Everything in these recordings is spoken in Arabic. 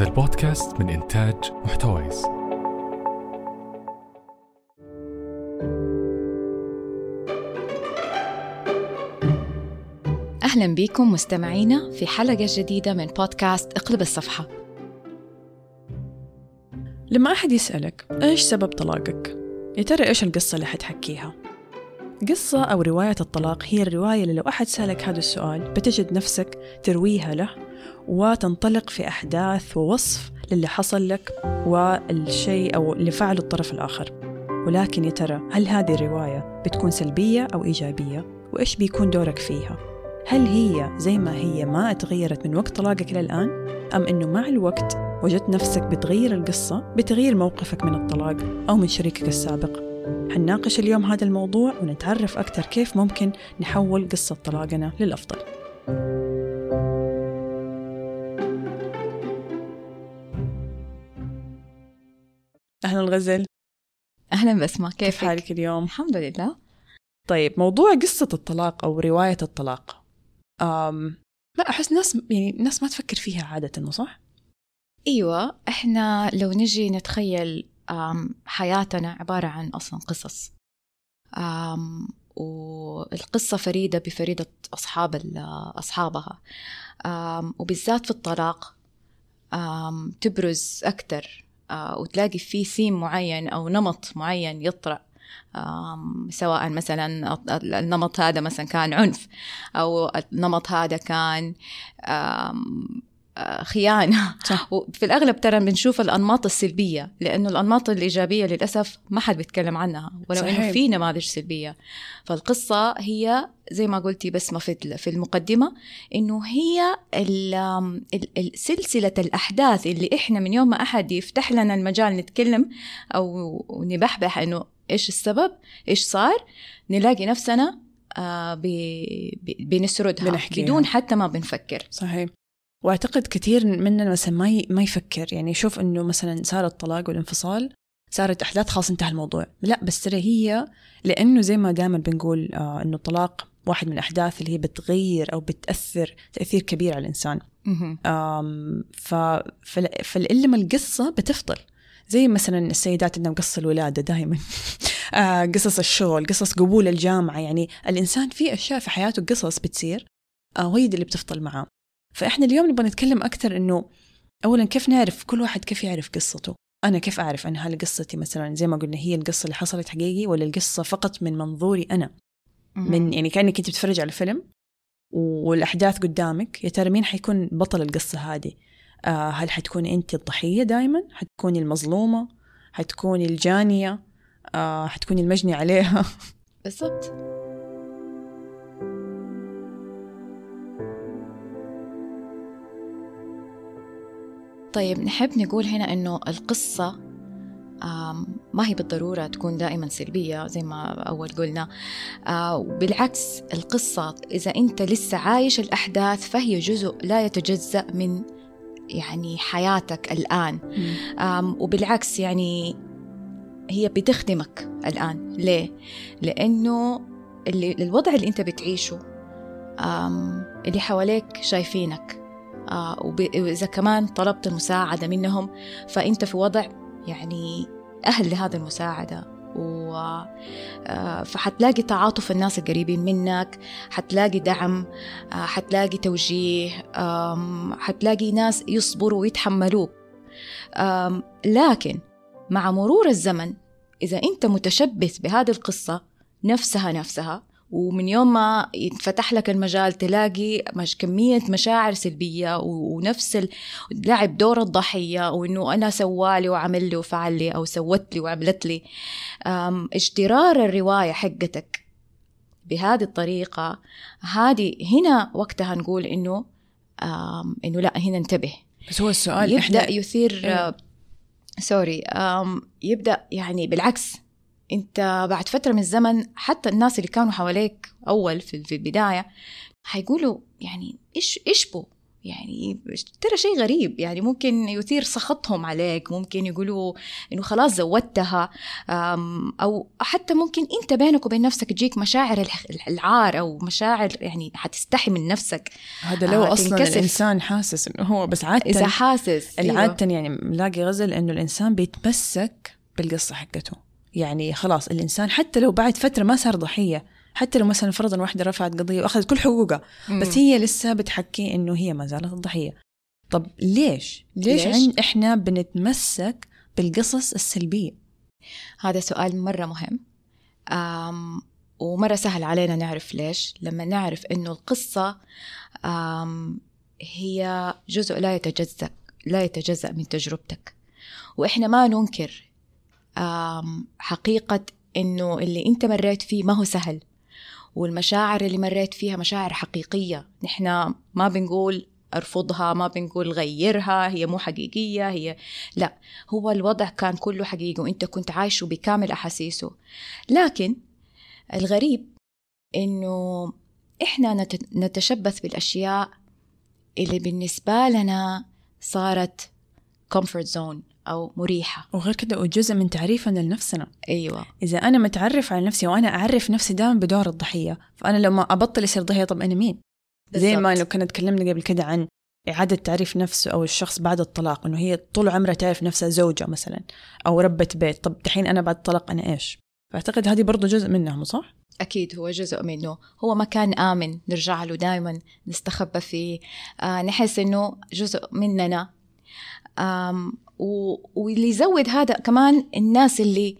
هذا البودكاست من إنتاج محتويس أهلا بكم مستمعينا في حلقة جديدة من بودكاست اقلب الصفحة لما أحد يسألك إيش سبب طلاقك؟ يا ترى إيش القصة اللي حتحكيها؟ قصة أو رواية الطلاق هي الرواية اللي لو أحد سألك هذا السؤال بتجد نفسك ترويها له وتنطلق في أحداث ووصف للي حصل لك والشيء أو اللي فعله الطرف الآخر ولكن يا ترى هل هذه الرواية بتكون سلبية أو إيجابية؟ وإيش بيكون دورك فيها؟ هل هي زي ما هي ما تغيرت من وقت طلاقك إلى الآن؟ أم إنه مع الوقت وجدت نفسك بتغير القصة بتغير موقفك من الطلاق أو من شريكك السابق؟ حنناقش اليوم هذا الموضوع ونتعرف أكثر كيف ممكن نحول قصة طلاقنا للأفضل أهلا الغزل أهلا بسمة كيف كيف حالك اليوم؟ الحمد لله. طيب موضوع قصة الطلاق أو رواية الطلاق. أم لا أحس ناس يعني ناس ما تفكر فيها عادة صح؟ أيوة إحنا لو نجي نتخيل حياتنا عبارة عن أصلا قصص. آم، والقصة فريدة بفريدة أصحاب أصحابها. آم، وبالذات في الطلاق آم، تبرز أكثر وتلاقي في ثيم معين أو نمط معين يطرأ سواء مثلا النمط هذا مثلا كان عنف أو النمط هذا كان آه، خيانة. صح. وفي الأغلب ترى بنشوف الأنماط السلبية لأنه الأنماط الإيجابية للأسف ما حد بيتكلم عنها ولو صحيح. إنه في نماذج سلبية. فالقصة هي زي ما قلتي بسمة في في المقدمة إنه هي ال- ال- ال- سلسلة الأحداث اللي إحنا من يوم ما أحد يفتح لنا المجال نتكلم أو نبحبح إنه إيش السبب إيش صار نلاقي نفسنا آه بنسردها بنحكيها. بدون حتى ما بنفكر. صحيح. وأعتقد كثير مننا مثلا ما ما يفكر. يعني يشوف إنه مثلا صار الطلاق والانفصال صارت أحداث خلاص انتهى الموضوع. لا بس ترى هي لأنه زي ما دائما بنقول آه إنه الطلاق واحد من الأحداث اللي هي بتغير أو بتأثر تأثير كبير على الإنسان. ف فالإلما القصة بتفضل. زي مثلا السيدات عندهم قصة الولادة دائما آه، قصص الشغل قصص قبول الجامعة. يعني الإنسان في أشياء في حياته قصص بتصير آه، وهي اللي بتفضل معاه. فإحنا اليوم نبغى نتكلم أكثر إنه أولا كيف نعرف كل واحد كيف يعرف قصته؟ أنا كيف أعرف أن هل قصتي مثلا زي ما قلنا هي القصة اللي حصلت حقيقي ولا القصة فقط من منظوري أنا؟ من يعني كأنك أنت بتتفرج على فيلم والأحداث قدامك يا ترى مين حيكون بطل القصة هذه؟ آه هل حتكوني أنت الضحية دائما حتكوني المظلومة؟ حتكوني الجانية؟ آه حتكوني المجني عليها؟ بالضبط. طيب نحب نقول هنا إنه القصة ما هي بالضرورة تكون دائما سلبية زي ما أول قلنا. آه، بالعكس القصة إذا أنت لسه عايش الأحداث فهي جزء لا يتجزأ من يعني حياتك الآن. وبالعكس يعني هي بتخدمك الآن. ليه؟ لأنه اللي الوضع اللي أنت بتعيشه اللي حواليك شايفينك. وإذا كمان طلبت المساعدة منهم فأنت في وضع يعني أهل لهذه المساعدة. و آه، فحتلاقي تعاطف الناس القريبين منك حتلاقي دعم آه، حتلاقي توجيه حتلاقي ناس يصبروا ويتحملوك. لكن مع مرور الزمن إذا أنت متشبث بهذه القصة نفسها نفسها ومن يوم ما ينفتح لك المجال تلاقي مش كمية مشاعر سلبية ونفس لعب دور الضحية وإنه أنا سوالي وعمل لي وفعل لي أو سوت لي وعملت لي. اجترار الرواية حقتك بهذه الطريقة هذه هنا وقتها نقول إنه إنه لا هنا انتبه. بس هو السؤال يبدأ إحنا- يثير إيه. سوري آم، يبدأ يعني بالعكس. انت بعد فترة من الزمن حتى الناس اللي كانوا حواليك أول في البداية حيقولوا يعني إيش إيش بو؟ يعني ترى شيء غريب. يعني ممكن يثير سخطهم عليك ممكن يقولوا إنه خلاص زودتها. أو حتى ممكن أنت بينك وبين نفسك تجيك مشاعر العار أو مشاعر يعني حتستحي من نفسك. هذا لو آه أصلا تنكسف. الإنسان حاسس إنه هو بس عادة إذا حاسس عاده أيوه. يعني ملاقي غزل إنه الإنسان بيتمسك بالقصة حقته. يعني خلاص الإنسان حتى لو بعد فترة ما صار ضحية حتى لو مثلا فرضا واحدة رفعت قضية وأخذت كل حقوقها بس هي لسه بتحكي إنه هي ما زالت الضحية طب ليش؟ ليش, ليش؟ عن إحنا بنتمسك بالقصص السلبية؟ هذا سؤال مرة مهم أم ومرة سهل علينا نعرف ليش لما نعرف إنه القصة أم هي جزء لا يتجزأ لا يتجزأ من تجربتك وإحنا ما ننكر حقيقة إنه اللي أنت مريت فيه ما هو سهل. والمشاعر اللي مريت فيها مشاعر حقيقية. نحن ما بنقول أرفضها ما بنقول غيرها هي مو حقيقية هي لا. هو الوضع كان كله حقيقي وإنت كنت عايشه بكامل أحاسيسه. لكن الغريب إنه إحنا نتشبث بالأشياء اللي بالنسبة لنا صارت comfort zone. أو مريحة وغير كده وجزء من تعريفنا لنفسنا أيوة إذا أنا متعرف على نفسي وأنا أعرف نفسي دائما بدور الضحية فأنا لما أبطل يصير ضحية طب أنا مين؟ بالزبط. زي ما لو كنا تكلمنا قبل كده عن إعادة تعريف نفسه أو الشخص بعد الطلاق إنه هي طول عمرها تعرف نفسها زوجة مثلا أو ربة بيت طب دحين أنا بعد الطلاق أنا إيش؟ فأعتقد هذه برضو جزء منها صح؟ أكيد هو جزء منه هو مكان آمن نرجع له دائما نستخبى فيه آه نحس إنه جزء مننا. واللي يزود هذا كمان الناس اللي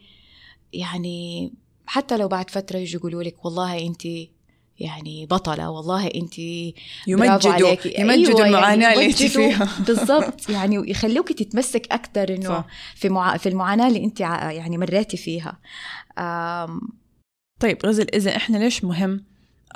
يعني حتى لو بعد فترة يجوا يقولوا لك والله أنت يعني بطلة والله أنت يمجدوا يمجدوا أيوة المعاناة يعني اللي أنت فيها. بالضبط يعني ويخلوك تتمسك أكثر إنه في مع... في المعاناة اللي أنت يعني مريتي فيها. أم... طيب غزل إذا إحنا ليش مهم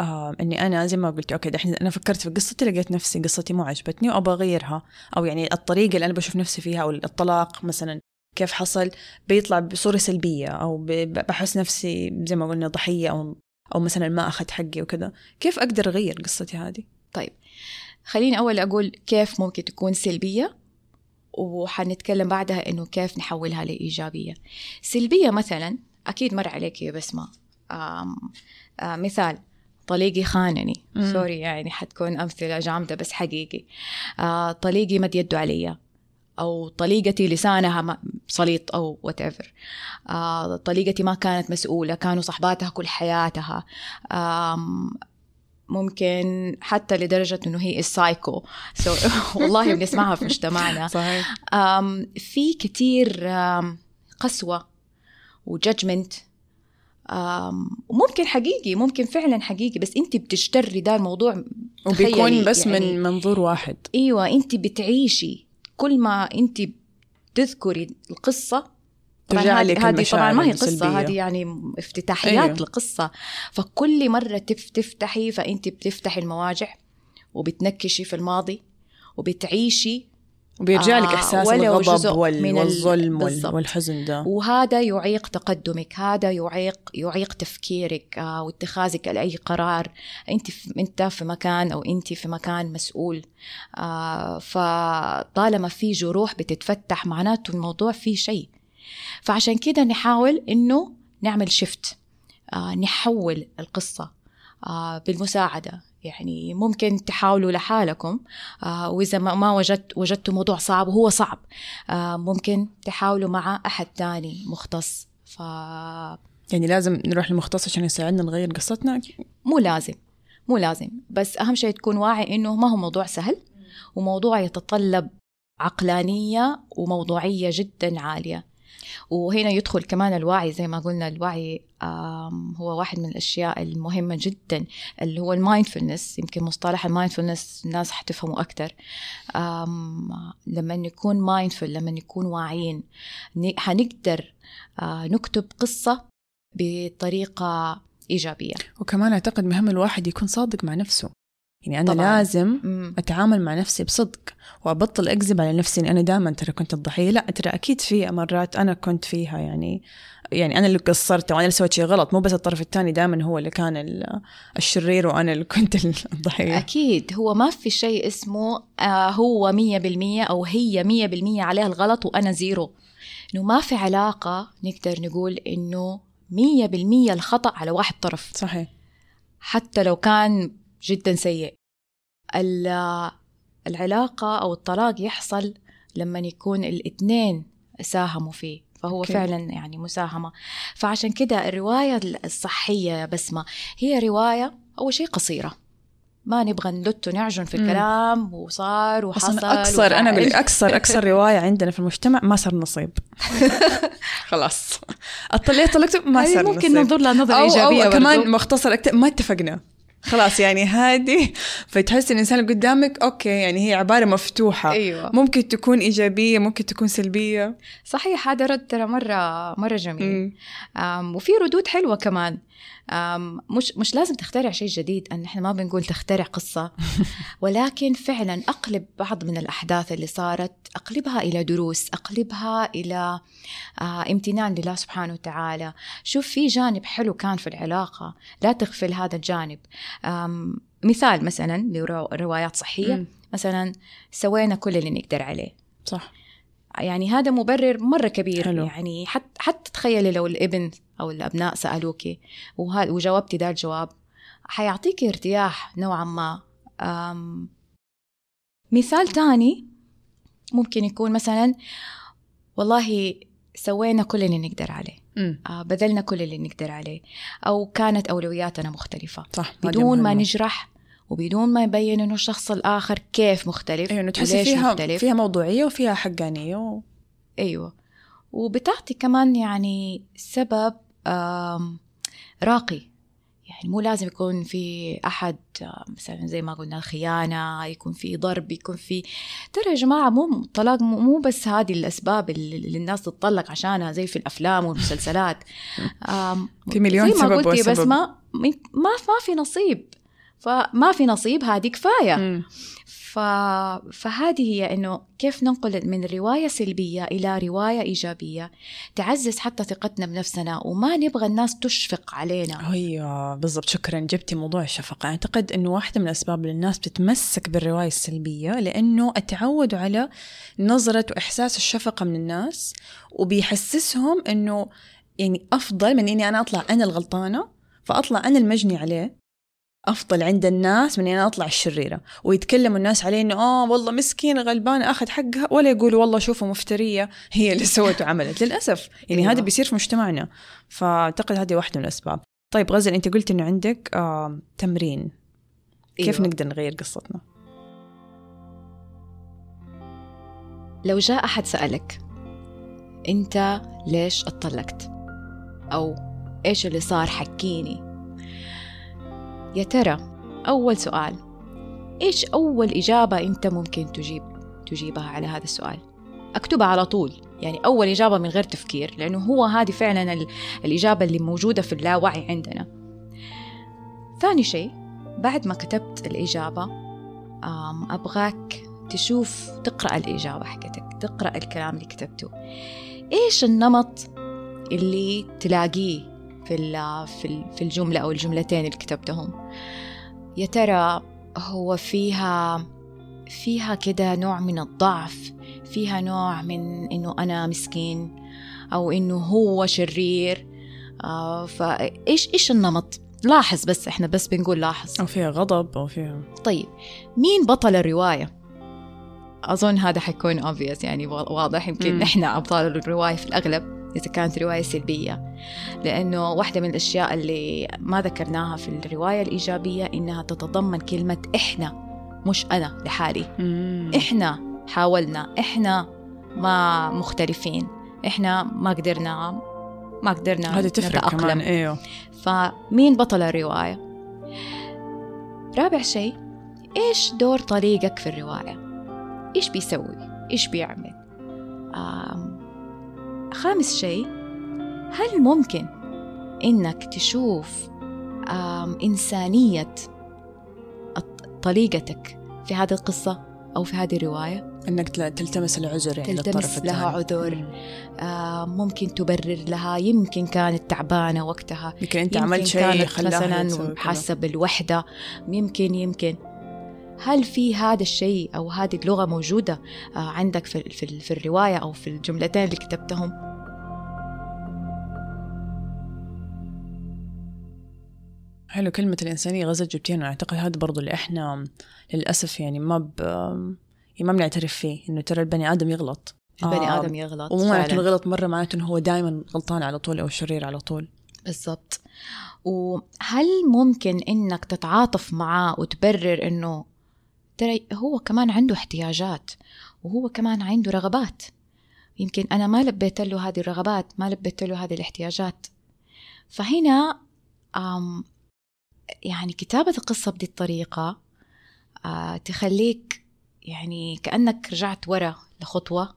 آه إني أنا زي ما قلت أوكي دحين أنا فكرت في قصتي لقيت نفسي قصتي مو عجبتني وأبغى أغيرها. أو يعني الطريقة اللي أنا بشوف نفسي فيها أو الطلاق مثلا كيف حصل بيطلع بصورة سلبية أو بحس نفسي زي ما قلنا ضحية أو أو مثلا ما أخذت حقي وكذا. كيف أقدر أغير قصتي هذه؟ طيب خليني أول أقول كيف ممكن تكون سلبية وحنتكلم بعدها إنه كيف نحولها لإيجابية. سلبية مثلا أكيد مر عليك يا بسمة. آم مثال طليقي خانني. مم. sorry يعني حتكون أمثلة جامدة بس حقيقي. آه طليقي مد يده علي أو طليقتي لسانها سليط أو whatever آه طليقتي ما كانت مسؤولة كانوا صحباتها كل حياتها. ممكن حتى لدرجة إنه هي السايكو so, والله بنسمعها في مجتمعنا. صحيح. في كتير قسوة وججمنت وممكن حقيقي ممكن فعلا حقيقي بس أنت بتشتري ده الموضوع وبيكون بس يعني من منظور واحد. أيوه أنت بتعيشي كل ما أنت تذكري القصة لك هذه طبعا ما هي قصة هذه يعني افتتاحيات أيوه. القصة فكل مرة تفتحي فأنت بتفتحي المواجع وبتنكشي في الماضي وبتعيشي وبيرجع لك آه، إحساس الغضب وال... والظلم وال... والحزن ده. وهذا يعيق تقدمك هذا يعيق يعيق تفكيرك آه واتخاذك لأي قرار. أنت في... أنت في مكان أو أنت في مكان مسؤول. آه فطالما في جروح بتتفتح معناته الموضوع فيه شيء. فعشان كده نحاول إنه نعمل شفت آه نحول القصة آه بالمساعدة. يعني ممكن تحاولوا لحالكم. آه وإذا ما وجدت وجدتوا موضوع صعب وهو صعب. آه ممكن تحاولوا مع أحد تاني مختص. ف يعني لازم نروح لمختص عشان يساعدنا نغير قصتنا؟ مو لازم مو لازم. بس أهم شيء تكون واعي إنه ما هو موضوع سهل وموضوع يتطلب عقلانية وموضوعية جدا عالية. وهنا يدخل كمان الوعي زي ما قلنا الوعي هو واحد من الأشياء المهمة جدا اللي هو ال mindfulness. يمكن مصطلح ال mindfulness الناس حتفهموا أكثر لما نكون mindful لما نكون واعيين حنقدر نكتب قصة بطريقة إيجابية. وكمان أعتقد مهم الواحد يكون صادق مع نفسه. يعني أنا طبعاً. لازم مم. أتعامل مع نفسي بصدق وأبطل أكذب على نفسي إني أنا دائما ترى كنت الضحية. لا ترى أكيد في مرات أنا كنت فيها يعني يعني أنا اللي قصرت وأنا اللي سويت شيء غلط. مو بس الطرف الثاني دائما هو اللي كان ال- الشرير وأنا اللي كنت الضحية. أكيد. هو ما في شيء اسمه آه هو مية بالمية أو هي مية بالمية عليها الغلط وأنا zero. إنه ما في علاقة نقدر نقول إنه مية بالمية الخطأ على واحد طرف. صحيح. حتى لو كان جدا سيء ال- العلاقة أو الطلاق يحصل لما يكون الاثنين ساهموا فيه فهو. أوكي. فعلا يعني مساهمة فعشان كده الرواية الصحية يا بسمة هي رواية أول شيء قصيرة ما نبغى نلت ونعجن في مم. الكلام وصار وحصل أصلا أكثر أنا أقول وفعل. أكثر أكثر رواية عندنا في المجتمع ما صار نصيب خلاص طلعت طلقت ما صار ممكن. ننظر لها نظرة إيجابية أو كمان. مختصر أكتر ما اتفقنا خلاص يعني هذه فتحس الإنسان اللي قدامك أوكي يعني هي عبارة مفتوحة. أيوة. ممكن تكون إيجابية ممكن تكون سلبية. صحيح هذا رد ترى مرة مرة جميل. وفي ردود حلوة كمان. أم، مش مش لازم تخترع شيء جديد أن إحنا ما بنقول تخترع قصة. ولكن فعلا أقلب بعض من الأحداث اللي صارت أقلبها إلى دروس أقلبها إلى آه، امتنان لله سبحانه وتعالى. شوف في جانب حلو كان في العلاقة. لا تغفل هذا الجانب. مثال مثلا لروايات صحية. مم. مثلا سوينا كل اللي نقدر عليه. صح. يعني هذا مبرر مرة كبير. حلو. يعني حتى حتى تخيلي لو الابن أو الأبناء سألوكي وه- وجاوبتي ذا الجواب حيعطيكي ارتياح نوعا ما. أم مثال تاني ممكن يكون مثلا والله سوينا كل اللي نقدر عليه. آه، بذلنا كل اللي نقدر عليه أو كانت أولوياتنا مختلفة صح بدون ما. نجرح وبدون ما يبين إنه الشخص الآخر كيف مختلف أيوه تحسي فيها مختلف. فيها موضوعية وفيها حقانية و... أيوه وبتعطي كمان يعني سبب راقي يعني مو لازم يكون في أحد آه، مثلا زي ما قلنا خيانه يكون في ضرب يكون في ترى يا جماعة مو الطلاق مو بس هذه الأسباب اللي الناس تتطلق عشانها زي في الأفلام والمسلسلات في مليون زي ما سبب قلتي بس. ما ما ما في نصيب فما في نصيب هذه كفاية. ف... فهذه هي إنه كيف ننقل من رواية سلبية إلى رواية إيجابية. تعزز حتى ثقتنا بنفسنا وما نبغى الناس تشفق علينا. أيوه بالضبط. شكرا. جبتي موضوع الشفقة. أعتقد إنه واحدة من الأسباب اللي الناس بتتمسك بالرواية السلبية لأنه اتعودوا على نظرة وإحساس الشفقة من الناس وبيحسسهم إنه يعني أفضل من إني أنا أطلع أنا الغلطانة فأطلع أنا المجني عليه. أفضل عند الناس من إني أنا أطلع الشريرة. ويتكلموا الناس عليه إنه آه والله مسكينة غلبانة أخذ حقها. ولا يقولوا والله شوفوا مفترية هي اللي سوت وعملت. للأسف. يعني أيوة. هذا بيصير في مجتمعنا. فأعتقد هذه واحدة من الأسباب. طيب غزل أنت قلت إنه عندك آه تمرين. كيف أيوة. نقدر نغير قصتنا؟ لو جاء أحد سألك أنت ليش اتطلقت أو إيش اللي صار حكيني؟ يا ترى؟ أول سؤال. إيش أول إجابة أنت ممكن تجيب تجيبها على هذا السؤال؟ أكتبها على طول يعني أول إجابة من غير تفكير لأنه هو هذه فعلا ال- الإجابة اللي موجودة في اللاوعي عندنا. ثاني شيء بعد ما كتبت الإجابة أم، أبغاك تشوف تقرأ الإجابة حقتك تقرأ الكلام اللي كتبته. إيش النمط اللي تلاقيه في ال- في ال- في الجملة أو الجملتين اللي كتبتهم. يا ترى هو فيها فيها كده نوع من الضعف فيها نوع من إنه أنا مسكين أو إنه هو شرير؟ آه فايش إيش النمط؟ لاحظ بس إحنا بس بنقول لاحظ. أو فيها غضب أو فيها. طيب مين بطل الرواية؟ أظن هذا حيكون obvious يعني واضح. يمكن. إحنا أبطال الرواية في الأغلب. إذا كانت رواية سلبية لأنه واحدة من الأشياء اللي ما ذكرناها في الرواية الإيجابية إنها تتضمن كلمة إحنا مش أنا لحالي مم. إحنا حاولنا إحنا ما مختلفين إحنا ما قدرنا ما قدرنا هذه تفرق نتأقلم. كمان إيوه فمين بطل الرواية؟ رابع شيء إيش دور طريقك في الرواية؟ إيش بيسوي؟ إيش بيعمل؟ آم، خامس شيء هل ممكن إنك تشوف إنسانية طليقتك في هذه القصة أو في هذه الرواية إنك تل- تلتمس العذر يعني تلتمس لها عذر. آه ممكن تبرر لها يمكن كانت تعبانة وقتها يمكن أنت يمكن عملت شيء خلاها مثلا كذا. حاسة بالوحدة يمكن يمكن هل في هذا الشيء أو هذه اللغة موجودة آه عندك في, في, في الرواية أو في الجملتين اللي كتبتهم؟ حلو كلمة الإنسانية غزل جبتينا أعتقد هذا برضو اللي إحنا للأسف يعني ما ب... يعني ما بنعترف فيه إنه ترى البني آدم يغلط. البني آدم يغلط ومو معناته. الغلط مرة معناته إنه هو دائما غلطان على طول أو شرير على طول. بالضبط. وهل ممكن إنك تتعاطف معاه وتبرر إنه ترى هو كمان عنده احتياجات وهو كمان عنده رغبات. يمكن أنا ما لبيت له هذه الرغبات ما لبيت له هذه الاحتياجات. فهنا آم يعني كتابة القصة بدي الطريقة آه تخليك يعني كأنك رجعت ورا لخطوة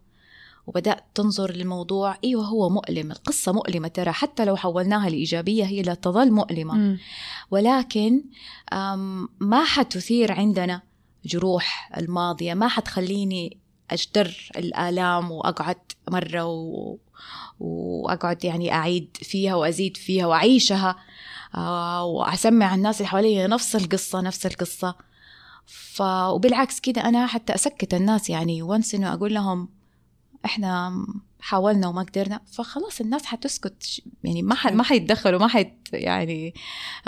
وبدأت تنظر للموضوع. أيوة هو مؤلم. القصة مؤلمة ترى حتى لو حولناها لإيجابية هي لا تظل مؤلمة. ولكن أم، ما حتثير عندنا جروح الماضية. ما حتخليني أجدر الآلام وأقعد مرة و... وأقعد يعني أعيد فيها وأزيد فيها وأعيشها. آه، وأسمع الناس اللي حوالي نفس القصة نفس القصة. ف... وبالعكس كده أنا حتى أسكت الناس يعني وانس إنه أقول لهم إحنا حاولنا وما قدرنا فخلاص الناس حتسكت. يعني ما ح... ما حيتدخلوا ما حيت يعني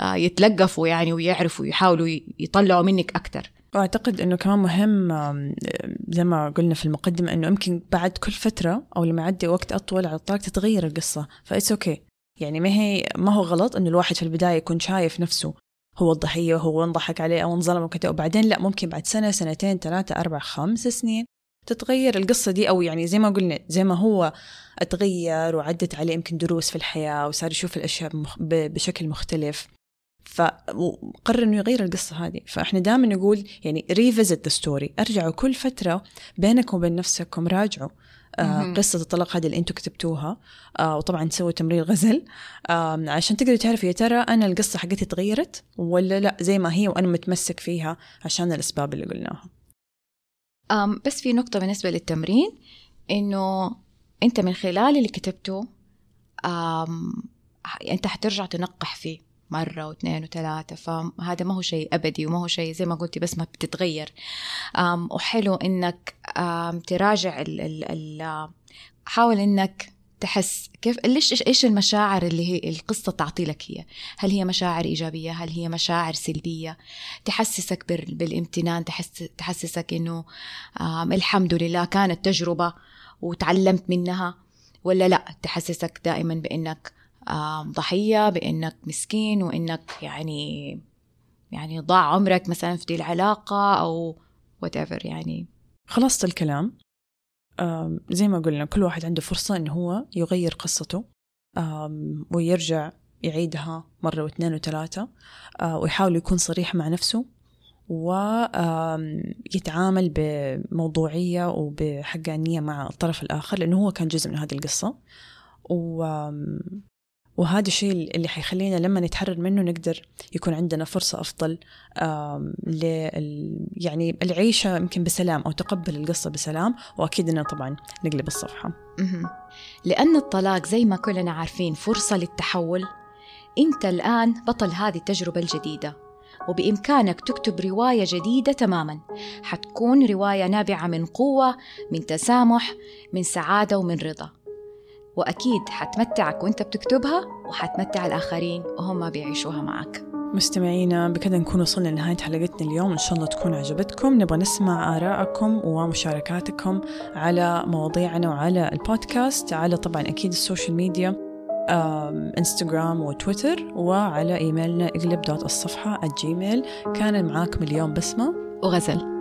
آه، يتلقفوا يعني ويعرفوا يحاولوا يطلعوا منك أكتر. وأعتقد إنه كمان مهم زي ما قلنا في المقدمة إنه يمكن بعد كل فترة أو لما يعدي وقت أطول على الطلاق تتغير القصة. ف it's okay يعني ما هي ما هو غلط إنه الواحد في البداية يكون شايف نفسه هو الضحية وهو انضحك عليه أو انظلم وكذا. وبعدين لا ممكن بعد سنة سنتين ثلاثة أربع خمس سنين تتغير القصة دي. أو يعني زي ما قلنا زي ما هو اتغير وعدت عليه يمكن دروس في الحياة وصار يشوف الأشياء بشكل مختلف. فقرر إنه يغير القصة هذه. فإحنا دائما نقول يعني revisit the story أرجعوا كل فترة بينكم وبين نفسكم راجعوا آه. قصة الطلاق هذه اللي أنتم كتبتوها. آه وطبعا تسووا تمرير غزل. آه عشان تقدروا تعرفوا يا ترى أنا القصة حقتي تغيرت ولا لا زي ما هي وأنا متمسك فيها عشان الأسباب اللي قلناها. أم بس في نقطة بالنسبة للتمرين إنه أنت من خلال اللي كتبته أم أنت حترجع تنقح فيه. مرة واثنين وثلاثة فهذا ما هو شيء أبدي وما هو شيء زي ما قلتي بس ما بتتغير. وحلو إنك تراجع ال ال ال حاول إنك تحس كيف ليش إيش المشاعر اللي هي القصة تعطي لك هي؟ هل هي مشاعر إيجابية؟ هل هي مشاعر سلبية؟ تحسسك بال- بالامتنان تحس تحسسك إنه الحمد لله كانت تجربة وتعلمت منها ولا لأ تحسسك دائما بإنك آم، ضحية بإنك مسكين وإنك يعني يعني ضاع عمرك مثلا في دي العلاقة أو whatever يعني. خلاصة الكلام. زي ما قلنا كل واحد عنده فرصة إنه هو يغير قصته ويرجع يعيدها مرة واثنين وثلاثة ويحاول يكون صريح مع نفسه ويتعامل بموضوعية وبحقانية مع الطرف الآخر لأنه هو كان جزء من هذه القصة. و وهذا الشيء اللي حيخلينا لما نتحرر منه نقدر يكون عندنا فرصة أفضل لل يعني العيشة يمكن بسلام أو تقبل القصة بسلام وأكيد إنه طبعا نقلب الصفحة. لأن الطلاق زي ما كلنا عارفين فرصة للتحول أنت الآن بطل هذه التجربة الجديدة وبإمكانك تكتب رواية جديدة تماما. حتكون رواية نابعة من قوة من تسامح من سعادة ومن رضا. وأكيد حتمتعك وأنت بتكتبها وحتمتع الآخرين وهم بيعيشوها معك. مستمعينا بكذا نكون وصلنا لنهاية حلقتنا اليوم. إن شاء الله تكون عجبتكم. نبغى نسمع آراءكم ومشاركاتكم على مواضيعنا وعلى البودكاست على طبعا أكيد ال social media إنستغرام وتويتر وعلى إيميلنا إقلب dot الصفحة Gmail. كان معاكم اليوم بسمة وغزل.